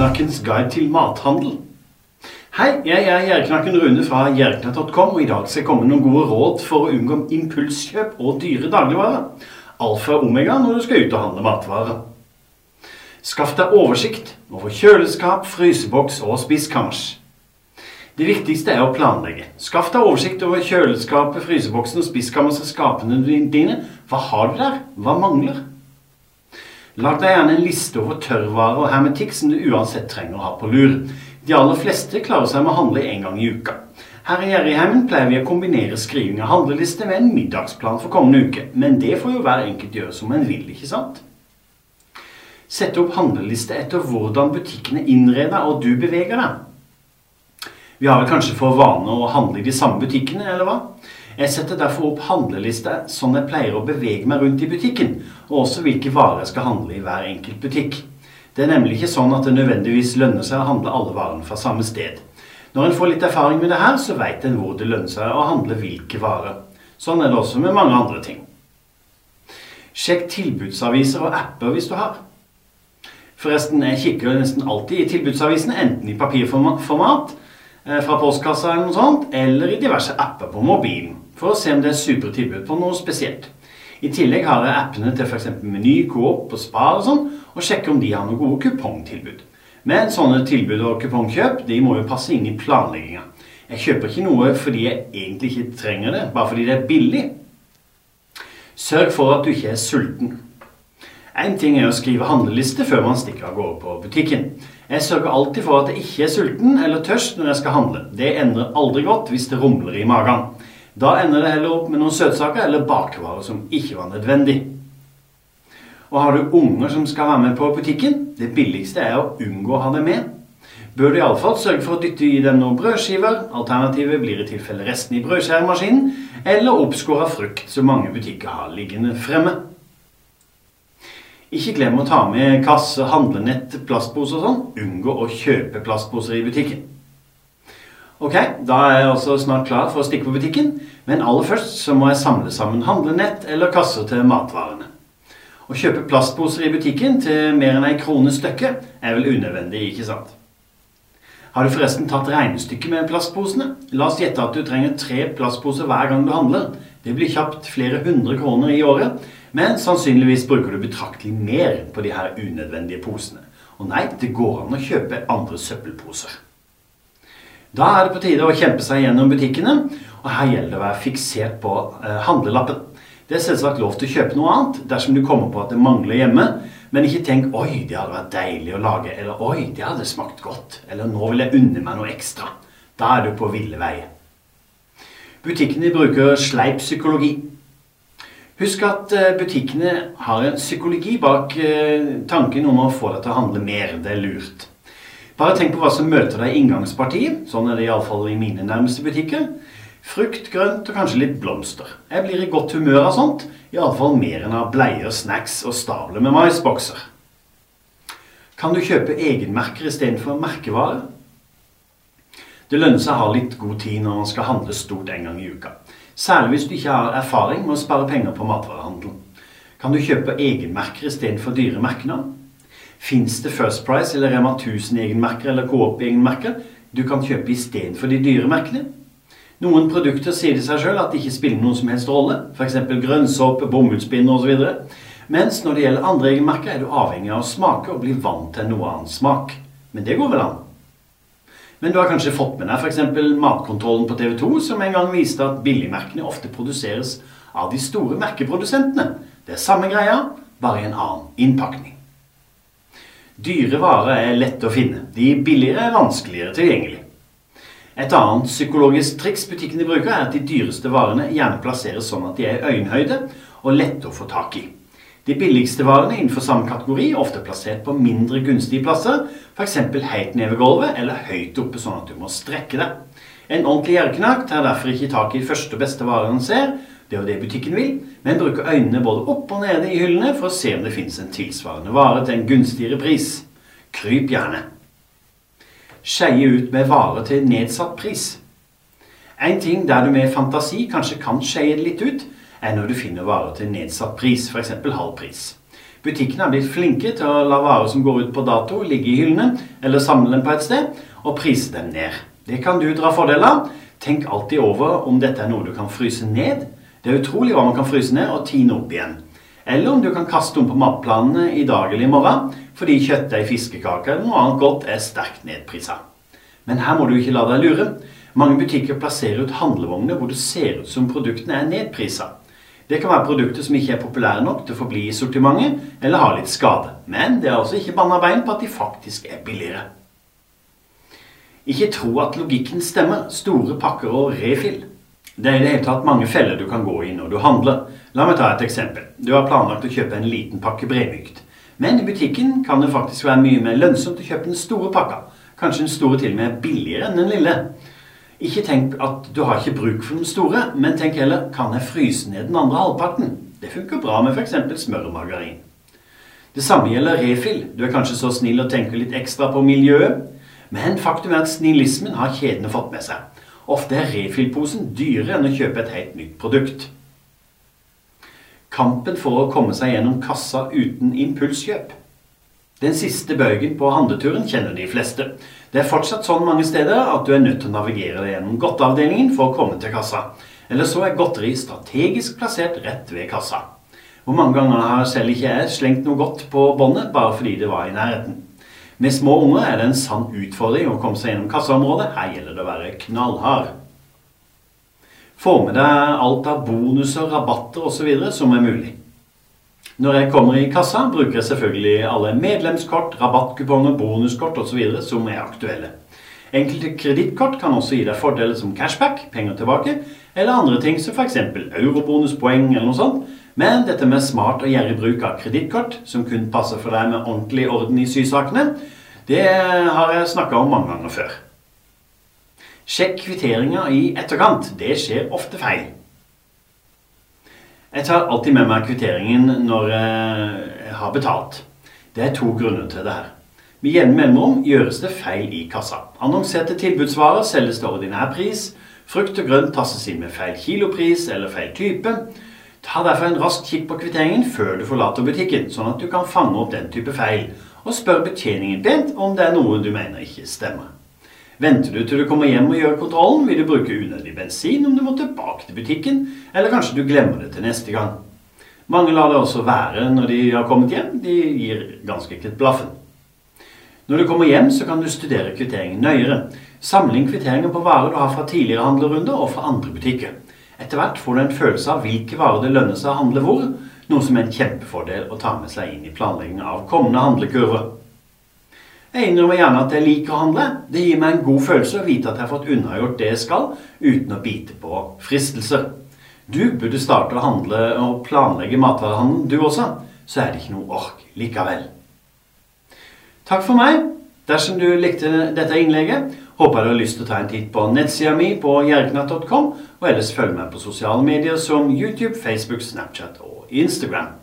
Gjerdknakkens guide til mathandel. Hei, jeg er Gjerdknakken Rune fra gjerdknatt.com, og i dag skal jeg komme med noen gode råd for å unngå impulskjøp og dyre dagligvarer. Alfa og omega når du skal ut og handle matvarer. Skaff deg oversikt over kjøleskap, fryseboks og spiskammers. Det viktigste er å planlegge. Skaff deg oversikt over kjøleskapet, fryseboksen og spiskammers og skapene dine. Hva har du der? Hva mangler? Lag deg gjerne en liste over tørrvarer og hermetikk som du uansett trenger å ha på lur. De aller fleste klarer seg med å handle en gang i uka. Her i Gjerrigheimen pleier vi å kombinere skriving av handleliste med en middagsplan for kommende uke. Men det får jo hver enkelt gjøre som en vil, ikke sant? Sett opp handleliste etter hvordan butikkene innreder og du beveger deg. Vi har vel kanskje for vane å handle i de samme butikkene, eller hva? Jeg setter derfor opp handleliste sånn jeg pleier å bevege meg rundt i butikken, og også hvilke varer jeg skal handle i hver enkelt butikk. Det er nemlig ikke sånn at det nødvendigvis lønner seg å handle alle varene fra samme sted. Når en får litt erfaring med det her, så vet en hvor det lønner seg å handle hvilke varer. Sånn er det også med mange andre ting. Sjekk tilbudsaviser og apper hvis du har. Forresten, jeg kikker nesten alltid i tilbudsavisene, enten i papirformat, eh, fra postkassa eller noe sånt, eller i diverse apper på mobilen, for å se om det er supre tilbud på noe spesielt. I tillegg har jeg appene til f.eks. Meny, Coop og Spar og sånn, og sjekker om de har noen gode kupongtilbud. Men sånne tilbud og kupongkjøp de må jo passe inn i planlegginga. Jeg kjøper ikke noe fordi jeg egentlig ikke trenger det, bare fordi det er billig. Sørg for at du ikke er sulten. En ting er å skrive handleliste før man stikker av gårde på butikken. Jeg sørger alltid for at jeg ikke er sulten eller tørst når jeg skal handle. Det endrer aldri godt hvis det rumler i magen. Da ender det heller opp med noen søtsaker eller bakvarer som ikke var nødvendig. Og har du unger som skal være med på butikken, det billigste er å unngå å ha dem med. Bør du iallfall sørge for å dytte i dem noen brødskiver, alternativet blir i tilfelle resten i brødskjæremaskinen, eller oppskåra frukt som mange butikker har liggende fremme. Ikke glem å ta med kasse, handlenett, plastpose og sånn. Unngå å kjøpe plastposer i butikken. Ok, da er jeg også snart klar for å stikke på butikken, men aller først så må jeg samle sammen handlenett eller kasser til matvarene. Å kjøpe plastposer i butikken til mer enn ei krone stykket er vel unødvendig, ikke sant? Har du forresten tatt regnestykket med plastposene? La oss gjette at du trenger tre plastposer hver gang du handler. Det blir kjapt flere hundre kroner i året, men sannsynligvis bruker du betraktelig mer på de her unødvendige posene. Og nei, det går an å kjøpe andre søppelposer. Da er det på tide å kjempe seg gjennom butikkene, og her gjelder det å være fiksert på eh, handlelappen. Det er selvsagt lov til å kjøpe noe annet dersom du kommer på at det mangler hjemme, men ikke tenk 'oi, det hadde vært deilig å lage', eller 'oi, det hadde smakt godt', eller 'nå vil jeg unne meg noe ekstra'. Da er du på ville veier. Butikkene bruker sleip psykologi. Husk at eh, butikkene har en psykologi bak eh, tanken om å få deg til å handle mer. Det er lurt. Bare tenk på hva som møter deg i inngangspartiet. Sånn er det iallfall i mine nærmeste butikker. Frukt, grønt og kanskje litt blomster. Jeg blir i godt humør av sånt. Iallfall mer enn av bleier, snacks og stavler med maisbokser. Kan du kjøpe egenmerker istedenfor merkevarer? Det lønner seg å ha litt god tid når man skal handle stort en gang i uka. Særlig hvis du ikke har erfaring med å spare penger på matvarehandelen. Kan du kjøpe egenmerker istedenfor dyre merkenavn? Fins det First Price eller Rema 1000 egenmerker eller Coop egenmerker du kan kjøpe istedenfor de dyre merkene? Noen produkter sier det seg sjøl at det ikke spiller noen som helst rolle, f.eks. grønnsåpe, bomullspinner osv. Mens når det gjelder andre egenmerker, er du avhengig av å smake og bli vant til noe annen smak. Men det går vel an? Men du har kanskje fått med deg f.eks. Matkontrollen på TV 2, som en gang viste at billigmerkene ofte produseres av de store merkeprodusentene. Det er samme greia, bare i en annen innpakning. Dyre varer er lette å finne. De billigere er vanskeligere tilgjengelig. Et annet psykologisk triks butikkene bruker, er at de dyreste varene gjerne plasseres sånn at de er i øyenhøyde og lette å få tak i. De billigste varene innenfor samme kategori er ofte plassert på mindre gunstige plasser, f.eks. helt nede ved gulvet eller høyt oppe sånn at du må strekke deg. En ordentlig gjerdeknakk tar derfor ikke tak i første og beste vare han ser, det er jo det butikken vil, men bruker øynene både opp og nede i hyllene for å se om det finnes en tilsvarende vare til en gunstigere pris. Kryp gjerne. Skeie ut med varer til nedsatt pris. En ting der du med fantasi kanskje kan skeie litt ut, er når du finner varer til nedsatt pris, f.eks. halv pris. Butikkene har blitt flinke til å la varer som går ut på dato ligge i hyllene, eller samle dem på et sted, og prise dem ned. Det kan du dra fordel av. Tenk alltid over om dette er noe du kan fryse ned. Det er utrolig hva man kan fryse ned og tine opp igjen. Eller om du kan kaste om på matplanene i dag eller i morgen, fordi kjøttdeig, fiskekaker eller noe annet godt er sterkt nedprisa. Men her må du ikke la deg lure. Mange butikker plasserer ut handlevogner hvor det ser ut som produktene er nedprisa. Det kan være produkter som ikke er populære nok til å forbli i sortimentet, eller har litt skade. Men det er altså ikke banna bein på at de faktisk er billigere. Ikke tro at logikken stemmer. Store pakker og refill. Det er i det hele tatt mange feller du kan gå i når du handler. La meg ta et eksempel. Du har planlagt å kjøpe en liten pakke bremykt. Men i butikken kan det faktisk være mye mer lønnsomt å kjøpe den store pakka. Kanskje den store til og med billigere enn den lille. Ikke tenk at du har ikke bruk for den store, men tenk heller kan jeg fryse ned den andre halvparten? Det funker bra med f.eks. smør og margarin. Det samme gjelder refill. Du er kanskje så snill å tenke litt ekstra på miljøet. Men faktum er at snillismen har kjedene fått med seg. Ofte er refillposen dyrere enn å kjøpe et helt nytt produkt. Kampen for å komme seg gjennom kassa uten impulskjøp. Den siste bøygen på handleturen kjenner de fleste. Det er fortsatt sånn mange steder at du er nødt til å navigere deg gjennom godteavdelingen for å komme til kassa. Eller så er godteri strategisk plassert rett ved kassa. Hvor mange ganger har selv ikke jeg slengt noe godt på båndet bare fordi det var i nærheten. Med små unger er det en sann utfordring å komme seg gjennom kassaområdet. Her gjelder det å være knallhard. Få med deg alt av bonuser, rabatter osv. som er mulig. Når jeg kommer i kassa, bruker jeg selvfølgelig alle medlemskort, rabattkuponger, bonuskort osv. som er aktuelle. Enkelte kredittkort kan også gi deg fordeler som cashback, penger tilbake, eller andre ting som f.eks. eurobonuspoeng eller noe sånt. Men dette med smart og gjerrig bruk av kredittkort, som kun passer for deg med ordentlig orden i sysakene, det har jeg snakka om mange ganger før. Sjekk kvitteringer i etterkant. Det skjer ofte feil. Jeg tar alltid med meg kvitteringen når jeg har betalt. Det er to grunner til det her. Med jevne mellomrom gjøres det feil i kassa. Annonserte tilbudsvarer selges til ordinær pris. Frukt og grønt tasses inn med feil kilopris eller feil type. Ta derfor en rask kikk på kvitteringen før du forlater butikken, sånn at du kan fange opp den type feil, og spør betjeningen pent om det er noe du mener ikke stemmer. Venter du til du kommer hjem og gjør kontrollen, vil du bruke unødig bensin om du må tilbake til butikken, eller kanskje du glemmer det til neste gang. Mange lar det også være når de har kommet hjem. De gir ganske ikke blaffen. Når du kommer hjem, så kan du studere kvitteringen nøyere. Samle inn kvitteringer på varer du har fra tidligere handlerunder og fra andre butikker. Etter hvert får du en følelse av hvilke varer det lønner seg å handle hvor, noe som er en kjempefordel å ta med seg inn i planleggingen av kommende handlekurver. Jeg innrømmer gjerne at jeg liker å handle. Det gir meg en god følelse å vite at jeg har fått unnagjort det jeg skal, uten å bite på fristelser. Du burde starte å handle og planlegge matvarehandelen, du også. Så er det ikke noe ork likevel. Takk for meg. Dersom du likte dette innlegget, håper jeg du har lyst til å ta en titt på nettsida mi på jerknatt.com, og ellers følg med på sosiale medier som YouTube, Facebook, Snapchat og Instagram.